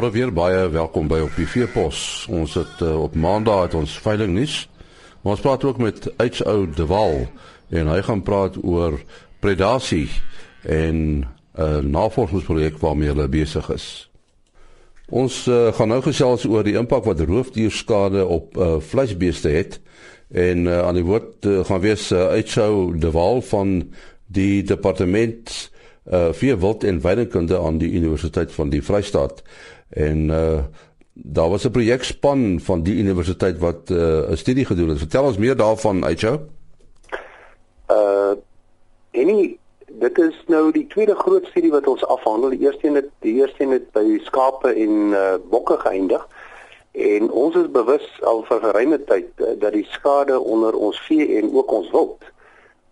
Môre weer baie welkom by op die Veepos. Ons het uh, op Maandag het ons veiling nuus. Ons praat ook met H.O. De Wal en hy gaan praat oor predasie en 'n uh, navorsingsprojek waarmee hulle besig is. Ons uh, gaan nou gesels oor die impak wat roofdierskade op uh, vleisbeeste het en uh, aan die woord uh, gaan wees uh, H.O. De Wal van die departement uh vir wild en weidingkunde aan die Universiteit van die Vrystaat. En uh daar was 'n projekspan van die universiteit wat uh 'n studie gedoen het. Vertel ons meer daarvan, Aicho. Uh enie dit is nou die tweede groot studie wat ons afhandel. Die eerste een het die eerste een het by skape en uh bokke geëindig. En ons is bewus al vir geruime tyd uh, dat die skade onder ons vee en ook ons wild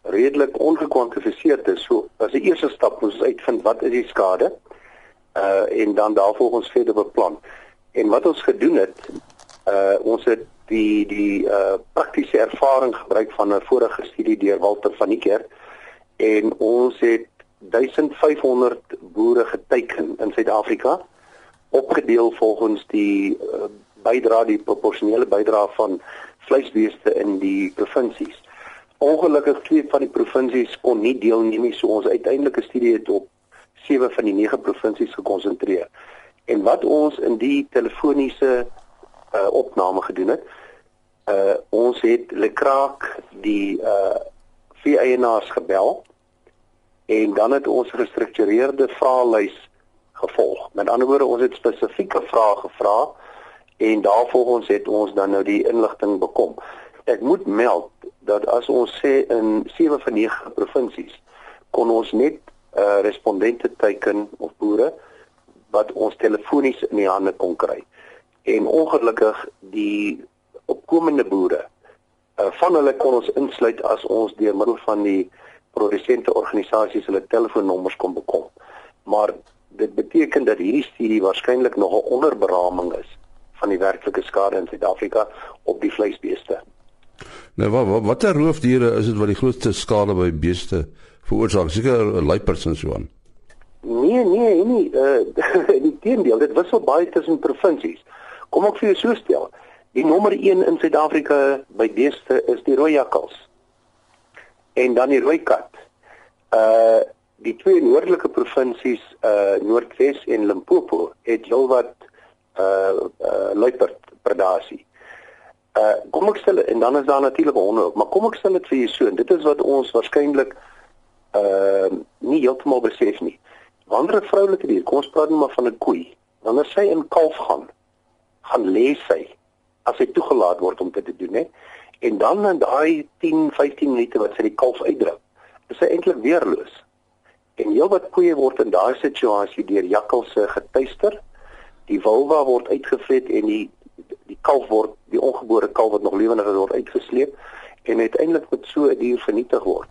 redelik ongekwantifiseerd is. So as die eerste stap moet ons uitvind wat is die skade uh en dan daarvolgens verder beplan. En wat ons gedoen het, uh ons het die die uh praktiese ervaring gebruik van 'n vorige studie deur Walter van die Kerk en ons het 1500 boere geteken in Suid-Afrika opgedeel volgens die uh, bydra die proporsionele bydra van vleisbeeste in die provinsies. Ongelukkig twee van die provinsies kon nie deelneem nie, so ons uiteindelike studie het op sewe van die nege provinsies gekonsentreer. En wat ons in die telefoniese uh, opname gedoen het, uh, ons het Lekraak die uh, vier eienaars gebel en dan het ons gestruktureerde vraelys gevolg. Met ander woorde, ons het spesifieke vrae gevra en daarvolgens het ons dan nou die inligting bekom. Ek moet meld dat as ons sê in 7 van 9 provinsies kon ons net uh, respondente teiken of boere wat ons telefonies in die hande kon kry. En ongelukkig die opkomende boere uh, van hulle kon ons insluit as ons deur middel van die produsente organisasies hulle telefoonnommers kon bekom. Maar dit beteken dat hierdie studie waarskynlik nog 'n onderberaming is van die werklike skade in Suid-Afrika op die vleisbeeste. Nou wat wat watter roofdiere is dit wat die grootste skade by beeste veroorsaak? Seker luiperds en so aan. Nee, nee, nee, uh die teendeel, dit wissel baie tussen provinsies. Kom ek vir jou so stel. Die nommer 1 in Suid-Afrika by beeste is die rooi jakkals. En dan die rooi kat. Uh die twee noordelike provinsies uh Noordwes en Limpopo het heelwat uh uh luiperd predasie. Uh kom ek stel en dan is daar natuurlik honde ook, maar kom ek stel dit vir jou so, dit is wat ons waarskynlik uh nie heeltemal besef nie. Wanneer 'n vroulike dier, kom ons praat nou maar van 'n koei, wanneer sy in kalf gaan, gaan lê sy as sy toegelaat word om dit te doen, hè. En dan in daai 10, 15 minute wat sy die kalf uitdruk, is sy eintlik weerloos. En heelwat koeie word in daai situasie deur jakkalse getuister. Die vulva word uitgevlet en die die kalf word die ongebore kalf wat nog lewendig is word uitgesleep en uiteindelik met so 'n dier vernietig word.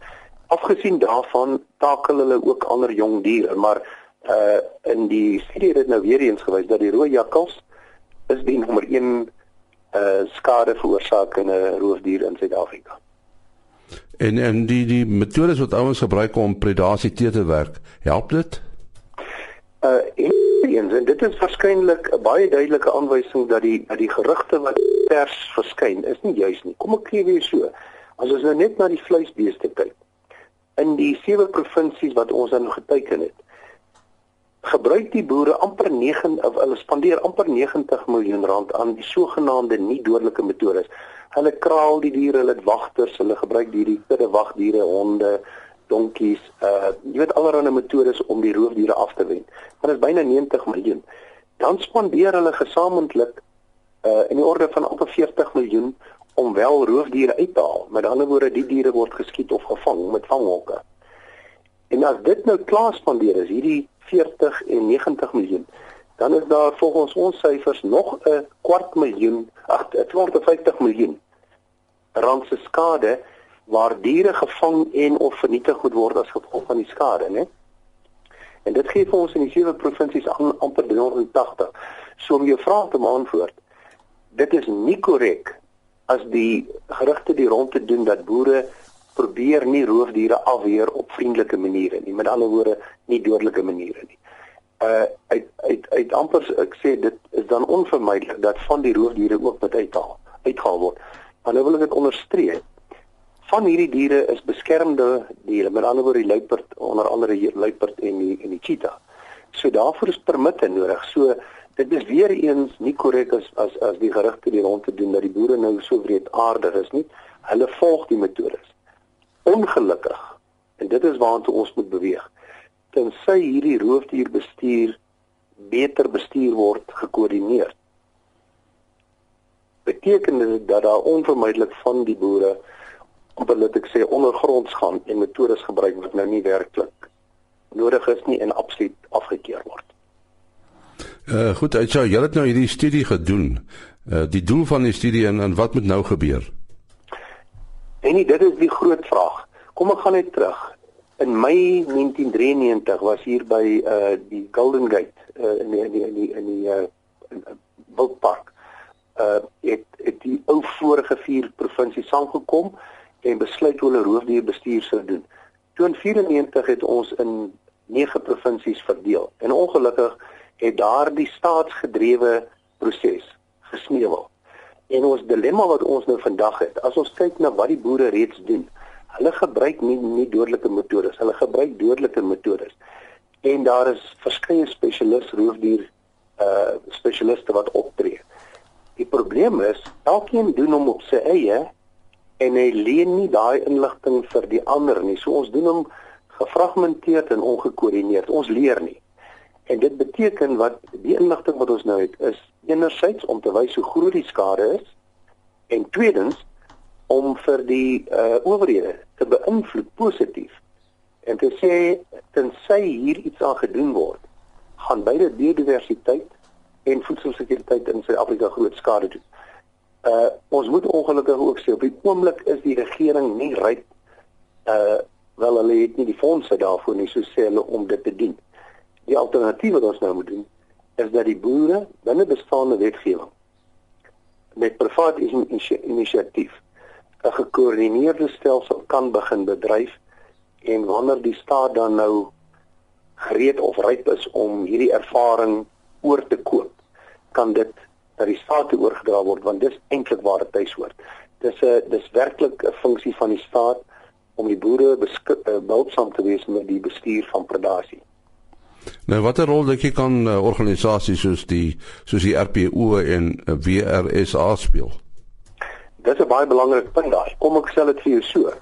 Afgesien daarvan takel hulle ook ander jong diere, maar uh in die studie het dit nou weer eens gewys dat die rooi jakkals is die nommer 1 uh skade veroorsakende roofdier in Suid-Afrika. En en die die metodes wat ouens gebruik om predasie te te werk, help dit? Uh en eens en dit is waarskynlik 'n baie duidelike aanwysing dat die dat die gerugte wat pers verskyn is nie juis nie. Kom ek gee weer so. As ons nou net na die vleisbeeste kyk. In die sewe provinsies wat ons dan geteken het, gebruik die boere amper 9 of hulle spandeer amper 90 miljoen rand aan die sogenaamde nie dodelike metodes. Hulle kraal die diere, hulle het wagters, hulle gebruik hierdie kudde wagdiere, honde, donkies, uh jy weet allerlei metodes om die roofdiere af te wen. Maar dit is byna 90 miljoen. Dan spandeer hulle gesamentlik uh in die orde van amper 40 miljoen om wel roofdiere uit te haal. Met ander woorde, die diere word geskiet of gevang met vanghokke. En as dit nou klaar spandeer is, hierdie 40 en 90 miljoen, dan is daar volgens ons syfers nog 'n kwart miljoen, ag 250 miljoen rand se skade waar diere gevang en of vernietig moet word as gevolg van die skade, né? En dit gee vir ons in die sewe provinsies aan amper 380. So om jou vraag te beantwoord, dit is nie korrek as die gerugte die rond te doen dat boere probeer nie roofdiere afweer op vriendelike maniere nie, met ander woorde nie dodelike maniere nie. uh uit uit uit amper ek sê dit is dan onvermydelik dat van die roofdiere ook met uithaal uitgehaal word. Maar nou wil ek dit onderstreep. Van hierdie diere is beskermde diere, met ander woorde die luiperd, onder andere hier luiperd en die en die cheetah. So daarvoor is permitte nodig. So dit is weer eens nie korrek as as as die gerugte die rond te doen dat die boere nou so wreedaardig is nie. Hulle volg die metodes. Ongelukkig. En dit is waartoe ons moet beweeg. Tensy hierdie roofdierbestuur beter bestuur word, gekoördineer. Beteken dit dat daar onvermydelik van die boere op hulle ek sê ondergronds gaan en metodes gebruik wat nou nie werklik nodig is nie en absoluut afgekeur word. Uh goed, ek sê jy het nou hierdie studie gedoen. Uh die doel van die studie en, en wat moet nou gebeur? En nie, dit is die groot vraag. Kom ek gaan net terug. In Mei 1993 was hier by uh die Golden Gate uh in die in die in die, in die uh Wildpark. Uh het het die ou vorige vier provinsies saamgekom en besluit hoe hulle roofdierbestuur sou doen. Toe in 94 het ons in 9 provinsies verdeel. En ongelukkig het daardie staatsgedrewe proses gesneuwel. En ons dilemma wat ons nou vandag het, as ons kyk na wat die boere reeds doen, hulle gebruik nie nie dodelike metodes, hulle gebruik dodelike metodes. En daar is verskeie spesialiste roofdier uh spesialiste wat optree. Die probleem is, elkeen doen hom op sy eie en hy leen nie daai inligting vir die ander nie. So ons doen hom gefragmenteerd en ongekoördineerd. Ons leer nie. En dit beteken wat die inligting wat ons nou het is enerzijds om te wys hoe groot die skade is en tweedens om vir die uh, owerhede te beïnvloed positief en te sê tensy hier iets aan gedoen word gaan beide biodiversiteit en voedselsekuriteit in Suid-Afrika groot skade doen. Uh ons moet ongelukkig ook sê op die oomblik is die regering nie ryk uh wel hulle het nie die fondse daarvoor nie so sê hulle om dit te doen. Die alternatief wat ons nou moet doen is dat die boere binne bestaande wetgewing met privaat inisiatief 'n gekoördineerde stelsel kan begin bedryf en wanneer die staat dan nou gereed of ryp is om hierdie ervaring oor te koop kan dit na die staat oorgedra word want dis eintlik waar dit tuis hoort. Dis 'n dis werklik 'n funksie van die staat om die boere behulpsaam te wees met die bestuur van predasie. Nou watter rol dink jy kan uh, organisasies soos die soos die RPO en uh, eh, WRSA speel? Dis 'n baie belangrike punt daai. Kom ek sê dit vir jou so.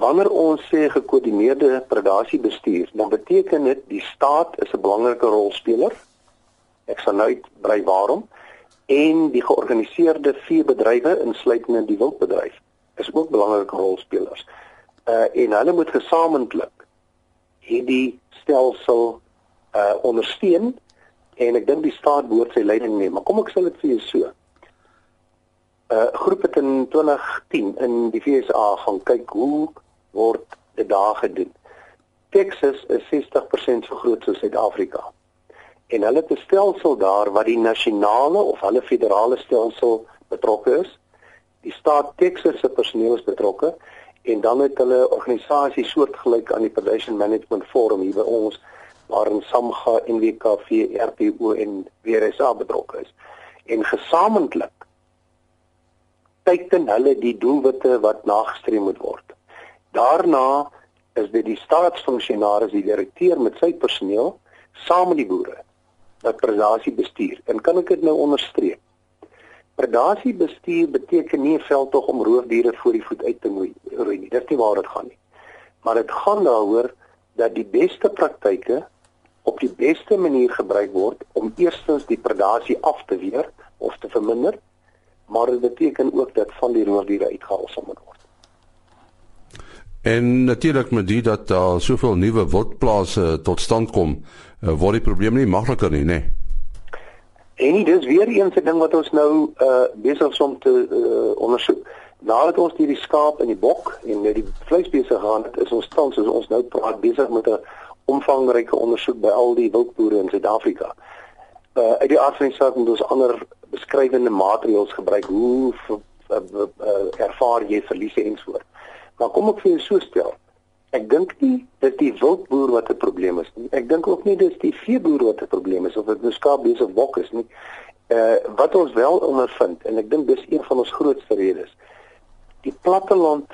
Wanneer ons sê gekoördineerde predasiebestuur, dan beteken dit die staat is 'n belangrike rolspeler. Ek sal nou uitbrei waarom en die georganiseerde veebedrywe insluitende die wildbedryf is ook belangrike rolspelers. Uh en hulle moet gesamentlik hierdie stelsel uh ondersteun en ek dink die staat behoort sy leiding neem. Maar kom ek sê dit vir jou so. Uh groep het in 2010 in die VSA gaan kyk hoe word dit daar gedoen. Texas is 60% so groot soos Suid-Afrika. En hulle het 'n stelsel daar wat die nasionale of hulle federale stelsel betrokke is. Die staat Texas se personeel is betrokke en dan het hulle organisasie soortgelyk aan die Predation Management Forum hier by ons waarin SAMGA, NWKV, RPO en WRSA betrokke is. En gesamentlik teiken hulle die doelwitte wat nagestreef moet word. Daarna is dit die staatsfunksionaris, die direkteur met sy personeel saam met die boere wat predasie bestuur. En kan ek dit nou onderstreep? Predasie bestuur beteken nie 'n veldtog om roofdiere voor die voet uit te moei nie. Dis nie waar dit gaan nie. Maar dit gaan daaroor dat die beste praktyke op die beste manier gebruik word om eerstens die predasie af te weer of te verminder, maar dit beteken ook dat van die roofdiere uitgehaal sal word. En natuurlik met dit dat daar uh, soveel nuwe wildplase tot stand kom, uh, word die probleem nie makliker nie, nê? Nee. En dit is weer eens 'n ding wat ons nou uh besig is om te uh, ondersoek. Nadat ons hierdie skaap en die bok en die vleis besig gaan, is ons tans soos ons nou praat besig met 'n omvangryke ondersoek by al die wildboere in Suid-Afrika. Uh uit die aard van die saak moet ons ander beskrywende maatreëls gebruik hoe uh, uh, ervaar jy verliese en so voort. Maar kom ek vir jou so stel. Ek dink nie dis die wildboer wat 'n probleem is nie. Ek dink ook nie dis die veeboer wat 'n probleem is of dit nou skaap bees of bok is nie. Uh wat ons wel ondervind en ek dink dis een van ons grootste redes. Die platteland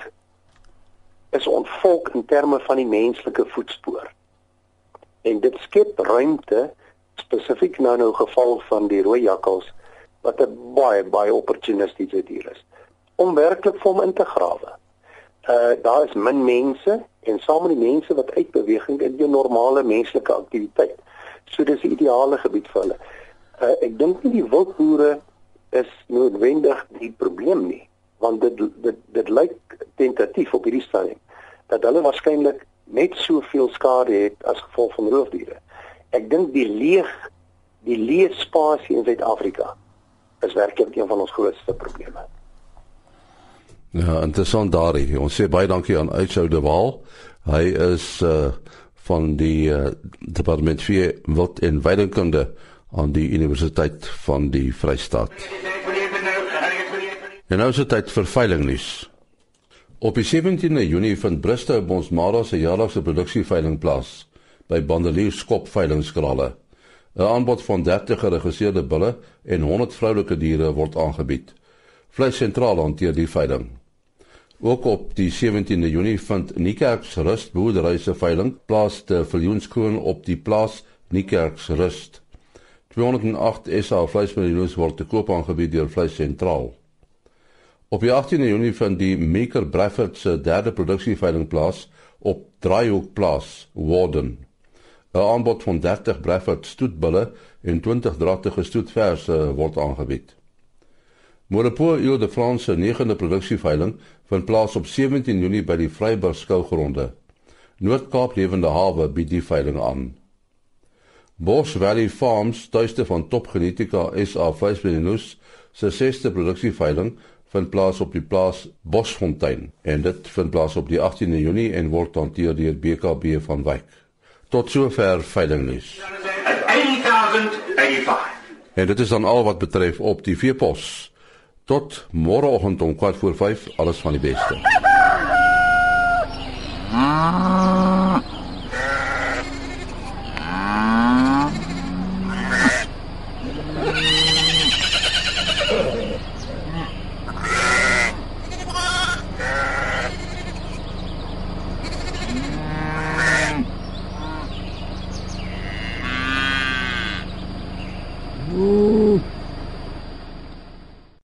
is ontvolk in terme van die menslike voetspoor. En dit skep ruimte spesifiek nou nou geval van die rooi jakkals wat 'n baie baie opportunistiese dier is om werklik vir hom in te grawe. Uh daar is min mense en saam met die mense wat uitbeweging in die normale menslike aktiwiteit. So dis 'n ideale gebied vir hulle. Uh ek dink nie die wildboere is noodwendig die probleem nie, want dit dit dit lyk tentatief op hierdie stadium dat hulle waarskynlik net soveel skade het as gevolg van roofdiere. Ek dink die leeg die leë spasie in Suid-Afrika is werklik een van ons grootste probleme. Ja, interessant daardie. Ons sê baie dankie aan Uitsou de Waal. Hy is uh van die uh, departement vir wat in weidingkunde aan die Universiteit van die Vrystaat. En nou is dit tyd vir veiling nuus. Op 17 Junie vind Bristow Bonsmara se jaarlikse produksieveiling plaas by Bandelier Skop veilingskrale. 'n Aanbod van 30 geregistreerde bulle en 100 vroulike diere word aangebied. Vleis sentraal hanteer die veiling. Ook op die 17de Junie vind Niekerks Rust boerdery se veiling plaas te Viljoenskoon op die plaas Niekerks Rust. 208 SA vleismiddels word te koop aangebied deur Vleis sentraal. Op die 18de Junie vind die Maker Bradford se derde produksieveiling plaas op Draaihoek Plaas, Warden. 'n aanbod van 30 Bradford stoetbulle en 20 dragtige stoetverse word aangebied. Morepoort Ile de France se 9de produksieveiling vind plaas op 17 Junie by die Vryburg skougronde. Noord-Kaap Lewende Hawe bied die veiling aan. Bosch Valley Farms, tuiste van Top Genetica SA Vleisbenus, se 6de produksieveiling vind plaas op die plaas Bosfontein en dit vind plaas op die 18de Junie en word hanteer deur BKB van Wyk. Tot sover veilingnuus. 8085. En dit is dan al wat betref op die veepos. Tot môreoggend om 4:45 alles van die beste.